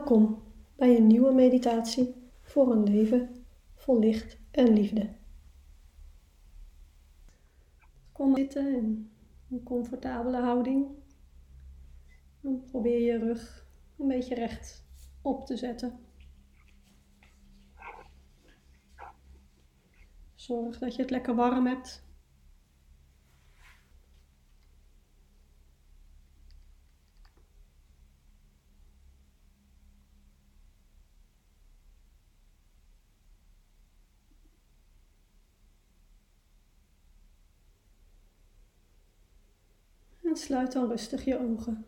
Welkom bij een nieuwe meditatie voor een leven vol licht en liefde. Kom zitten in een comfortabele houding. En probeer je rug een beetje recht op te zetten. Zorg dat je het lekker warm hebt. Sluit dan rustig je ogen.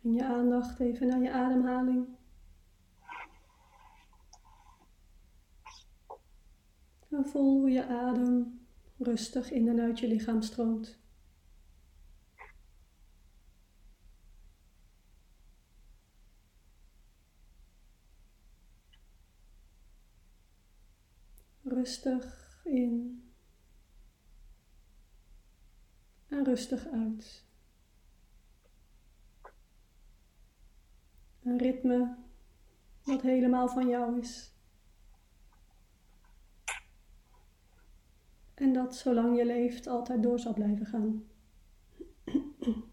Breng je aandacht even naar je ademhaling. En voel hoe je adem rustig in en uit je lichaam stroomt. Rustig in en rustig uit. Een ritme dat helemaal van jou is. En dat zolang je leeft altijd door zal blijven gaan.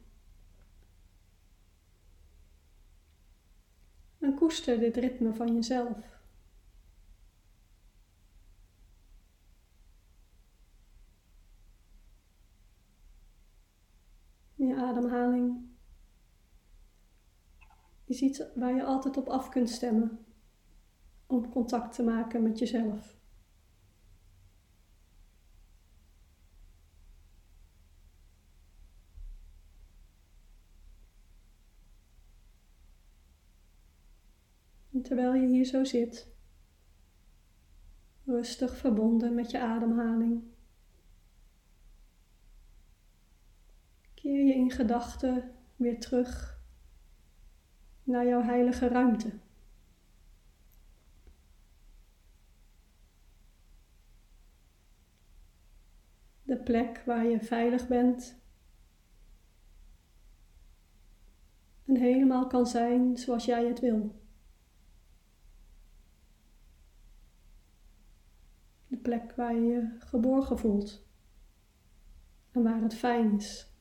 En koester dit ritme van jezelf. Je ademhaling is iets waar je altijd op af kunt stemmen om contact te maken met jezelf. Terwijl je hier zo zit, rustig verbonden met je ademhaling, keer je in gedachten weer terug naar jouw heilige ruimte. De plek waar je veilig bent en helemaal kan zijn zoals jij het wil. De plek waar je je geborgen voelt en waar het fijn is.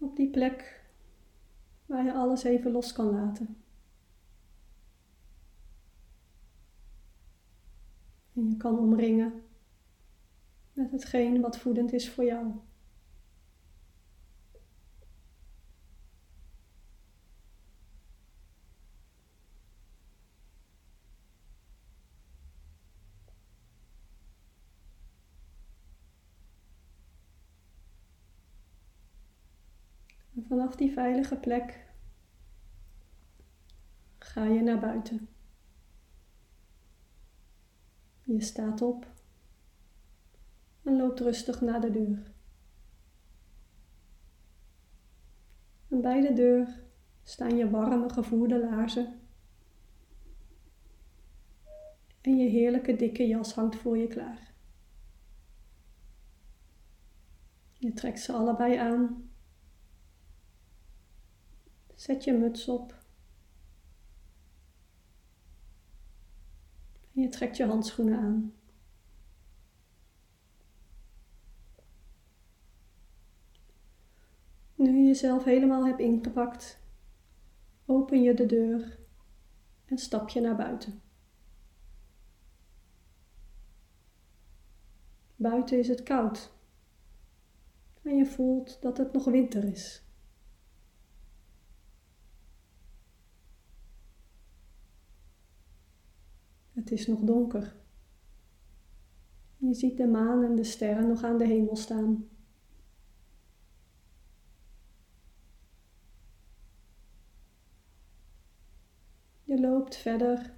Op die plek waar je alles even los kan laten. En je kan omringen met hetgeen wat voedend is voor jou. Vanaf die veilige plek ga je naar buiten. Je staat op en loopt rustig naar de deur. En bij de deur staan je warme gevoerde laarzen. En je heerlijke dikke jas hangt voor je klaar. Je trekt ze allebei aan Zet je muts op. En je trekt je handschoenen aan. Nu je jezelf helemaal hebt ingepakt, open je de deur en stap je naar buiten. Buiten is het koud en je voelt dat het nog winter is. Het is nog donker. Je ziet de maan en de sterren nog aan de hemel staan. Je loopt verder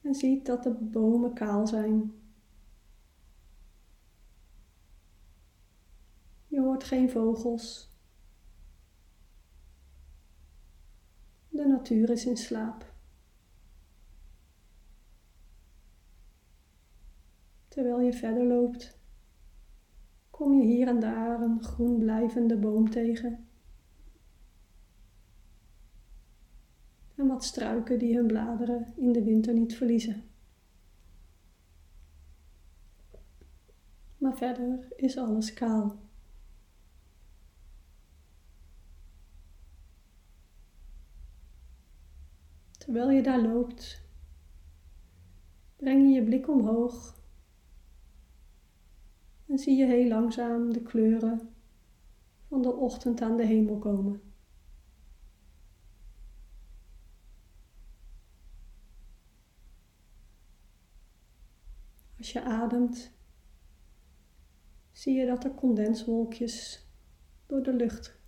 en ziet dat de bomen kaal zijn. Je hoort geen vogels De natuur is in slaap. Terwijl je verder loopt, kom je hier en daar een groen blijvende boom tegen. En wat struiken die hun bladeren in de winter niet verliezen. Maar verder is alles kaal. Terwijl je daar loopt, breng je je blik omhoog en zie je heel langzaam de kleuren van de ochtend aan de hemel komen. Als je ademt, zie je dat er condenswolkjes door de lucht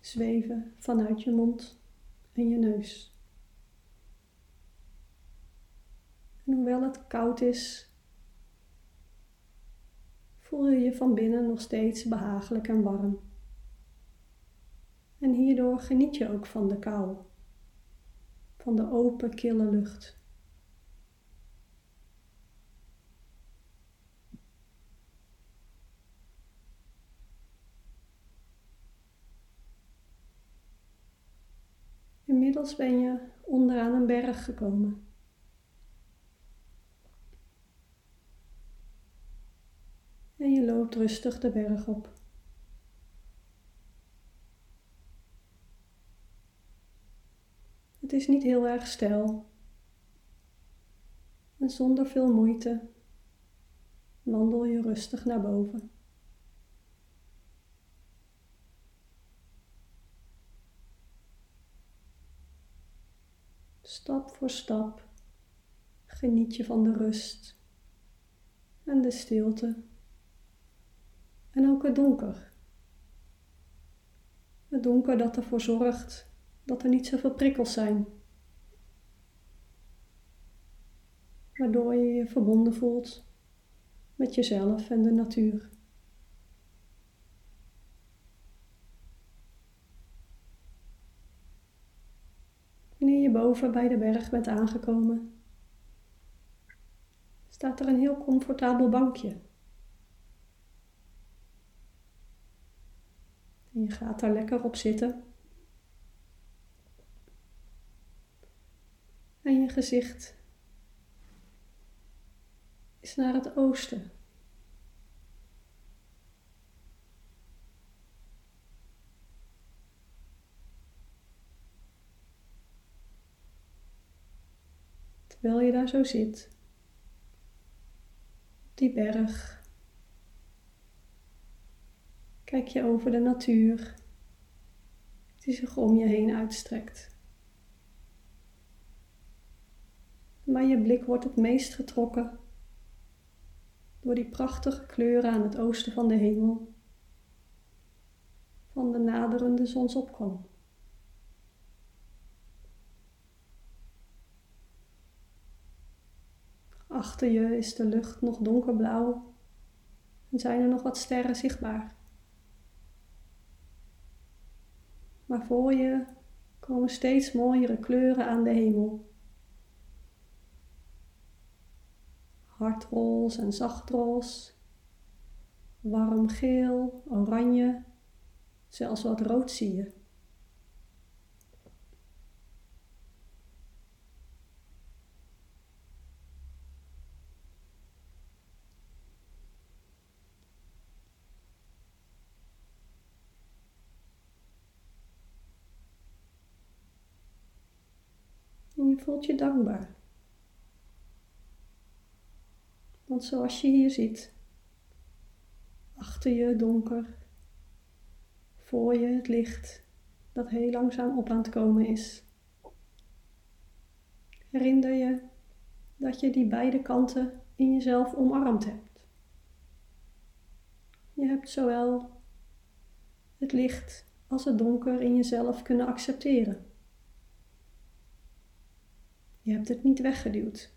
zweven vanuit je mond en je neus. En hoewel het koud is, voel je je van binnen nog steeds behagelijk en warm. En hierdoor geniet je ook van de kou, van de open, kille lucht. Inmiddels ben je onderaan een berg gekomen. En je loopt rustig de berg op. Het is niet heel erg steil. En zonder veel moeite wandel je rustig naar boven. Stap voor stap geniet je van de rust en de stilte en ook het donker. Het donker dat ervoor zorgt dat er niet zoveel prikkels zijn, waardoor je je verbonden voelt met jezelf en de natuur. Wanneer je boven bij de berg bent aangekomen, staat er een heel comfortabel bankje. En je gaat daar lekker op zitten. En je gezicht is naar het oosten. Terwijl je daar zo zit, op die berg, kijk je over de natuur die zich om je heen uitstrekt. Maar je blik wordt het meest getrokken door die prachtige kleuren aan het oosten van de hemel, van de naderende zonsopgang. Achter je is de lucht nog donkerblauw en zijn er nog wat sterren zichtbaar. Maar voor je komen steeds mooiere kleuren aan de hemel. Hardroze en zachtroze, warm geel, oranje, zelfs wat rood zie je. En je voelt je dankbaar. Want zoals je hier ziet, achter je donker, voor je het licht dat heel langzaam op aan het komen is. Herinner je dat je die beide kanten in jezelf omarmd hebt. Je hebt zowel het licht als het donker in jezelf kunnen accepteren. Je hebt het niet weggeduwd,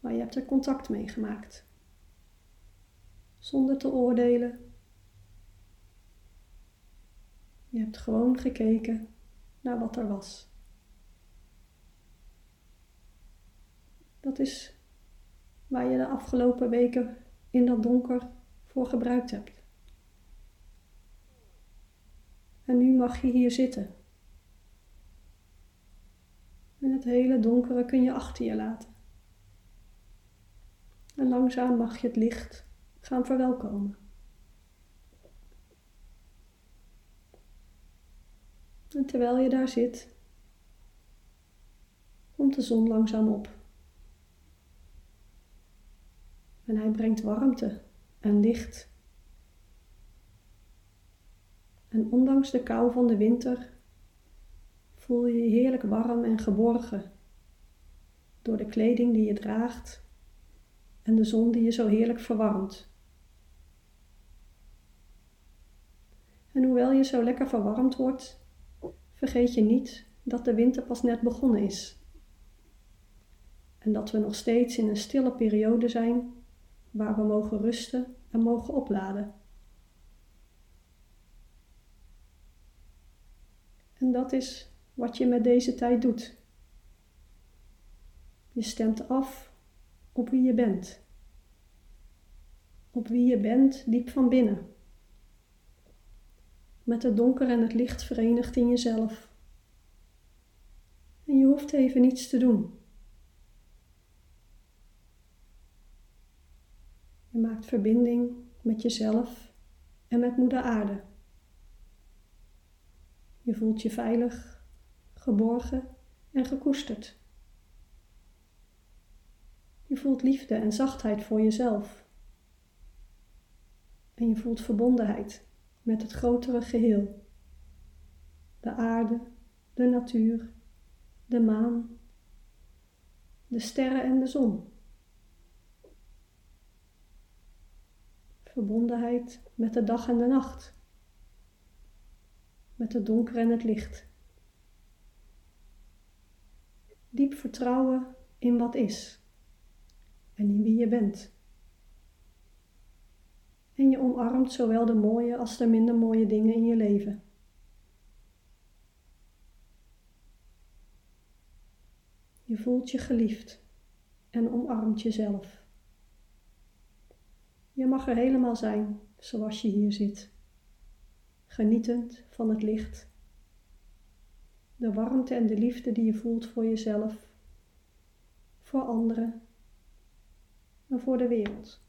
maar je hebt er contact mee gemaakt. Zonder te oordelen. Je hebt gewoon gekeken naar wat er was. Dat is waar je de afgelopen weken in dat donker voor gebruikt hebt. En nu mag je hier zitten. En het hele donkere kun je achter je laten. En langzaam mag je het licht gaan verwelkomen. En terwijl je daar zit, komt de zon langzaam op. En hij brengt warmte en licht. En ondanks de kou van de winter voel je je heerlijk warm en geborgen door de kleding die je draagt en de zon die je zo heerlijk verwarmt. En hoewel je zo lekker verwarmd wordt, vergeet je niet dat de winter pas net begonnen is. En dat we nog steeds in een stille periode zijn waar we mogen rusten en mogen opladen. En dat is wat je met deze tijd doet. Je stemt af op wie je bent. Op wie je bent diep van binnen. Met het donker en het licht verenigd in jezelf. En je hoeft even niets te doen. Je maakt verbinding met jezelf en met Moeder Aarde. Je voelt je veilig, geborgen en gekoesterd. Je voelt liefde en zachtheid voor jezelf. En je voelt verbondenheid met het grotere geheel. De aarde, de natuur, de maan, de sterren en de zon. Verbondenheid met de dag en de nacht. Met het donker en het licht. Diep vertrouwen in wat is en in wie je bent. En je omarmt zowel de mooie als de minder mooie dingen in je leven. Je voelt je geliefd en omarmt jezelf. Je mag er helemaal zijn zoals je hier zit, genietend van het licht, de warmte en de liefde die je voelt voor jezelf, voor anderen en voor de wereld.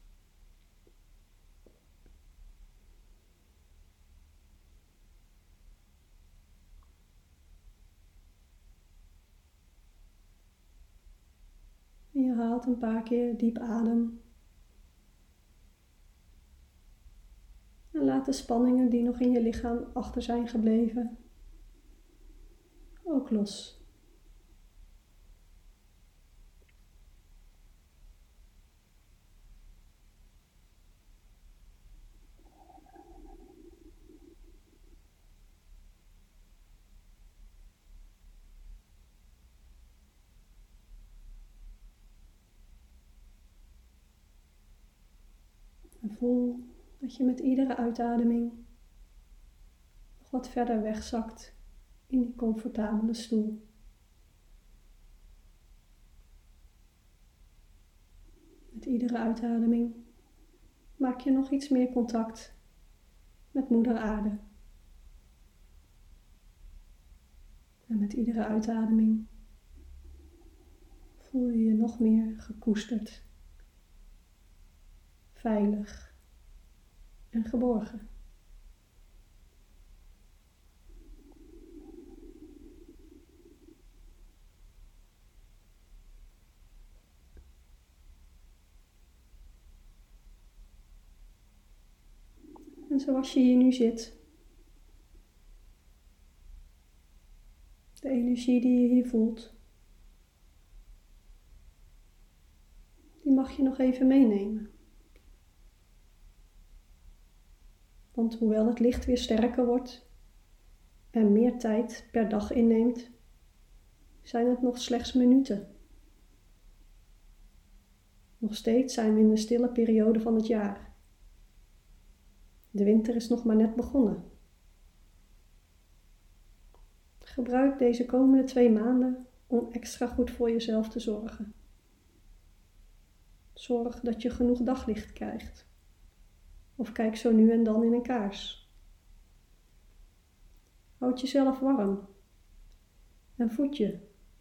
je haalt een paar keer diep adem En laat de spanningen die nog in je lichaam achter zijn gebleven los. En voel dat je met iedere uitademing nog wat verder wegzakt in die comfortabele stoel. Met iedere uitademing maak je nog iets meer contact met Moeder Aarde. En met iedere uitademing voel je je nog meer gekoesterd, veilig en geborgen. Zoals je hier nu zit, de energie die je hier voelt, die mag je nog even meenemen. Want hoewel het licht weer sterker wordt en meer tijd per dag inneemt, zijn het nog slechts minuten. Nog steeds zijn we in een stille periode van het jaar. De winter is nog maar net begonnen. Gebruik deze komende twee maanden om extra goed voor jezelf te zorgen. Zorg dat je genoeg daglicht krijgt. Of kijk zo nu en dan in een kaars. Houd jezelf warm en voed je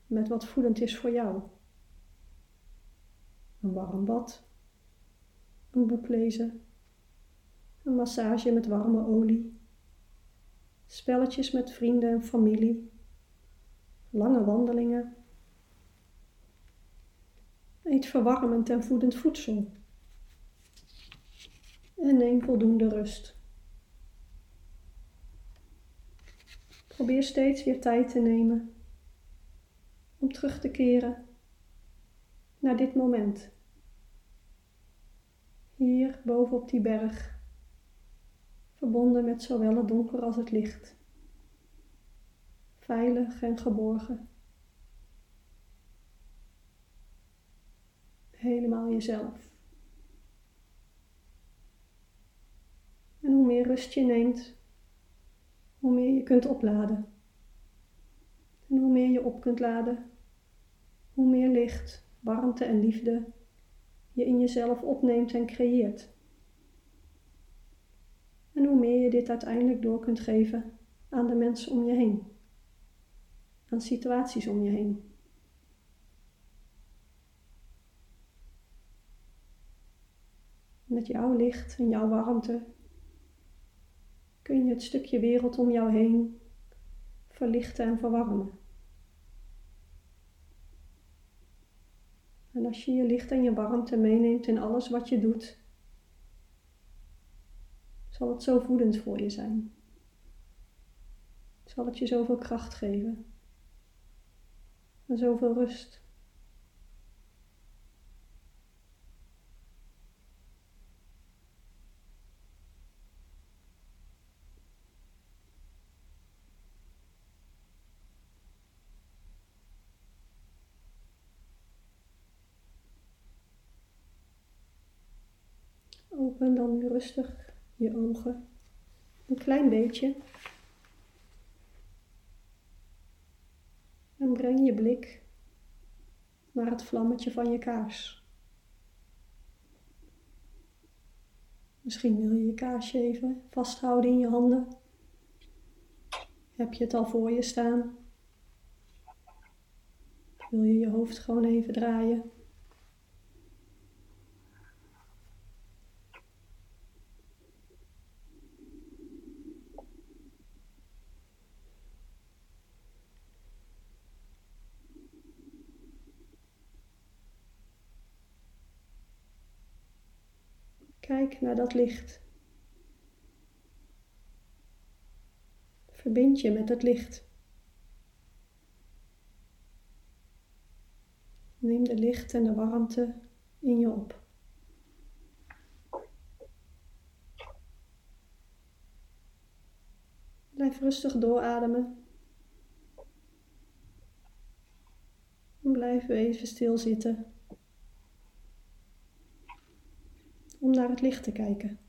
met wat voedend is voor jou. Een warm bad, een boek lezen, een massage met warme olie, spelletjes met vrienden en familie, lange wandelingen. Eet verwarmend en voedend voedsel en neem voldoende rust. Probeer steeds weer tijd te nemen om terug te keren naar dit moment. Hier boven op die berg, verbonden met zowel het donker als het licht. Veilig en geborgen. Helemaal jezelf. En hoe meer rust je neemt, hoe meer je kunt opladen. En hoe meer je op kunt laden, hoe meer licht, warmte en liefde je in jezelf opneemt en creëert. En hoe meer je dit uiteindelijk door kunt geven aan de mensen om je heen, aan situaties om je heen. Met jouw licht en jouw warmte kun je het stukje wereld om jou heen verlichten en verwarmen. En als je je licht en je warmte meeneemt in alles wat je doet, zal het zo voedend voor je zijn. Zal het je zoveel kracht geven en zoveel rust. Open dan nu rustig je ogen. Een klein beetje. En breng je blik naar het vlammetje van je kaars. Misschien wil je je kaarsje even vasthouden in je handen. Heb je het al voor je staan? Wil je je hoofd gewoon even draaien? Kijk naar dat licht. Verbind je met het licht. Neem de licht en de warmte in je op. Blijf rustig doorademen. En blijf even stilzitten. Om naar het licht te kijken.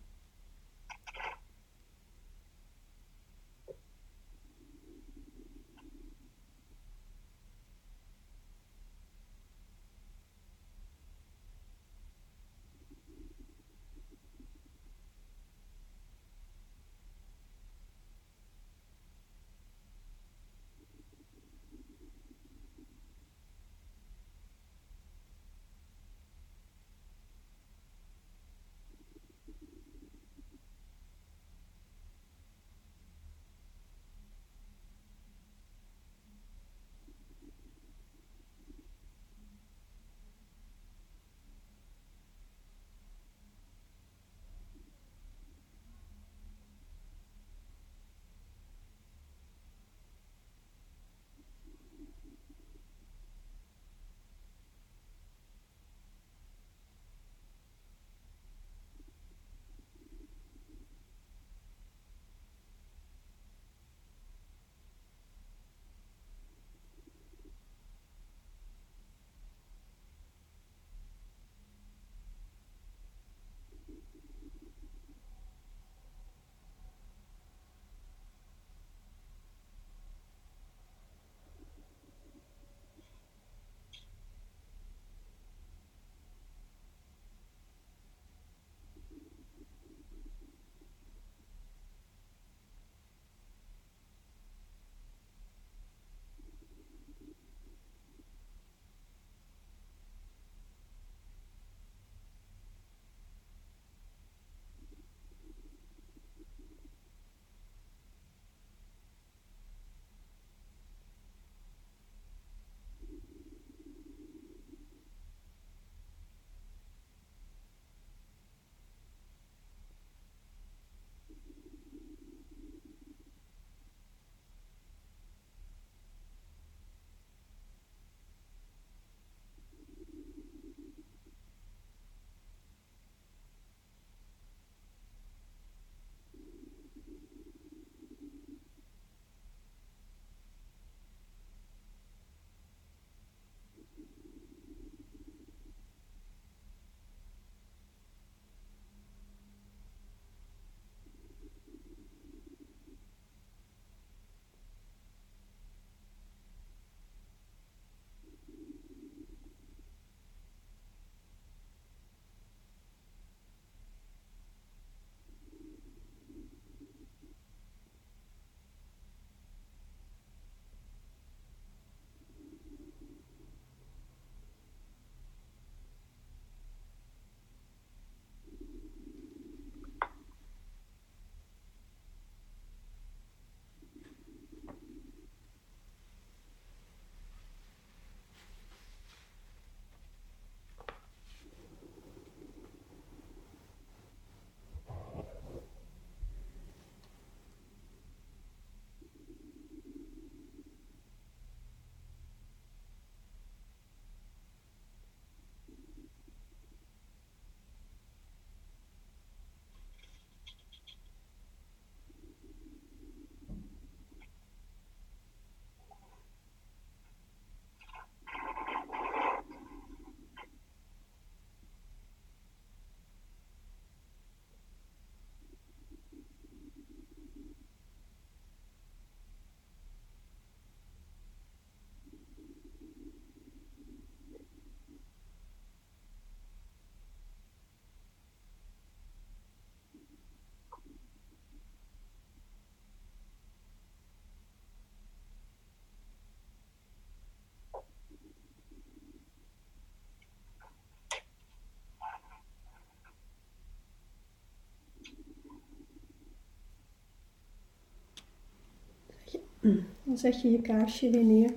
Dan zet je je kaarsje weer neer.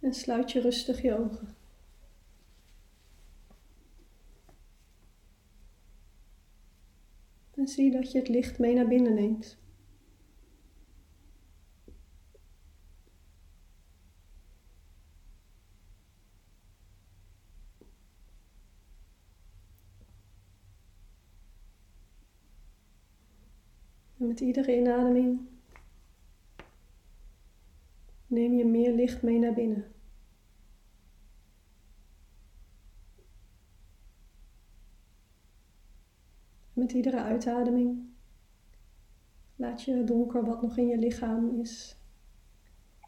En sluit je rustig je ogen. En zie dat je het licht mee naar binnen neemt. En met iedere inademing neem je meer licht mee naar binnen. Met iedere uitademing laat je donker wat nog in je lichaam is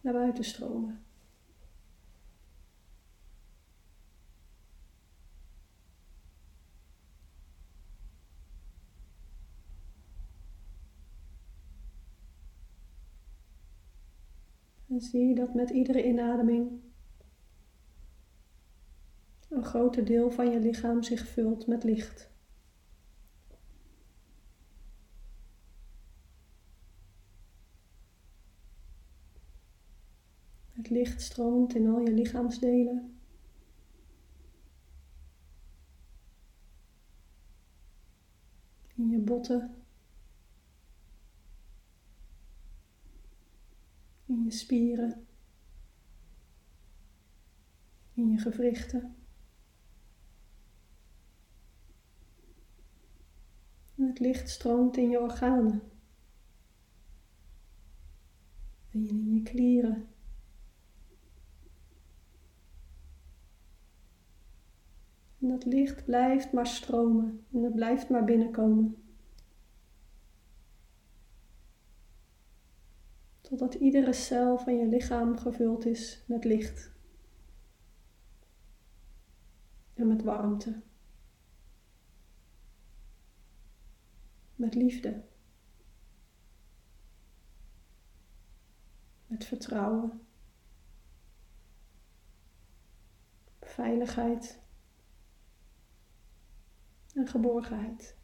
naar buiten stromen. En zie dat met iedere inademing een groter deel van je lichaam zich vult met licht. Het licht stroomt in al je lichaamsdelen. In je botten. In je spieren. In je gewrichten. En het licht stroomt in je organen. En in je klieren. En dat licht blijft maar stromen en het blijft maar binnenkomen. Totdat iedere cel van je lichaam gevuld is met licht. En met warmte. Met liefde. Met vertrouwen. Veiligheid en geborgenheid.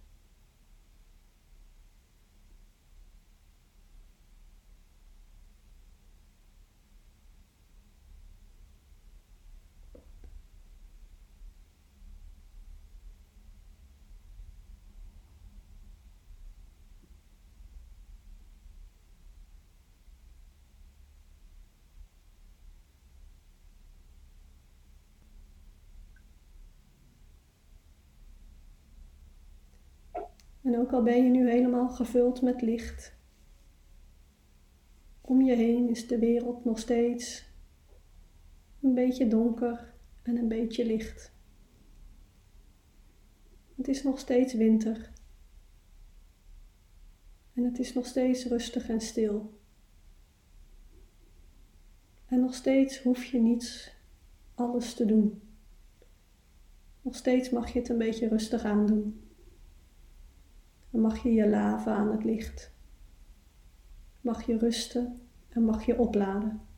En ook al ben je nu helemaal gevuld met licht, om je heen is de wereld nog steeds een beetje donker en een beetje licht. Het is nog steeds winter. En het is nog steeds rustig en stil. En nog steeds hoef je niets alles te doen. Nog steeds mag je het een beetje rustig aandoen. Dan mag je je laven aan het licht. Mag je rusten en mag je opladen.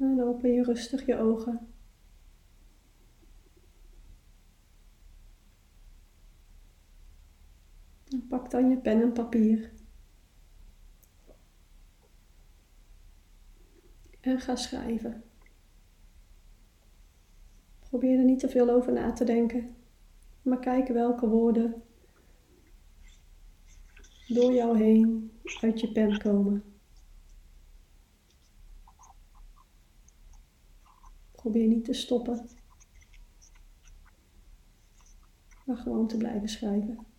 En open je rustig je ogen. En pak dan je pen en papier. En ga schrijven. Probeer er niet te veel over na te denken, maar kijk welke woorden door jou heen uit je pen komen. Probeer niet te stoppen, maar gewoon te blijven schrijven.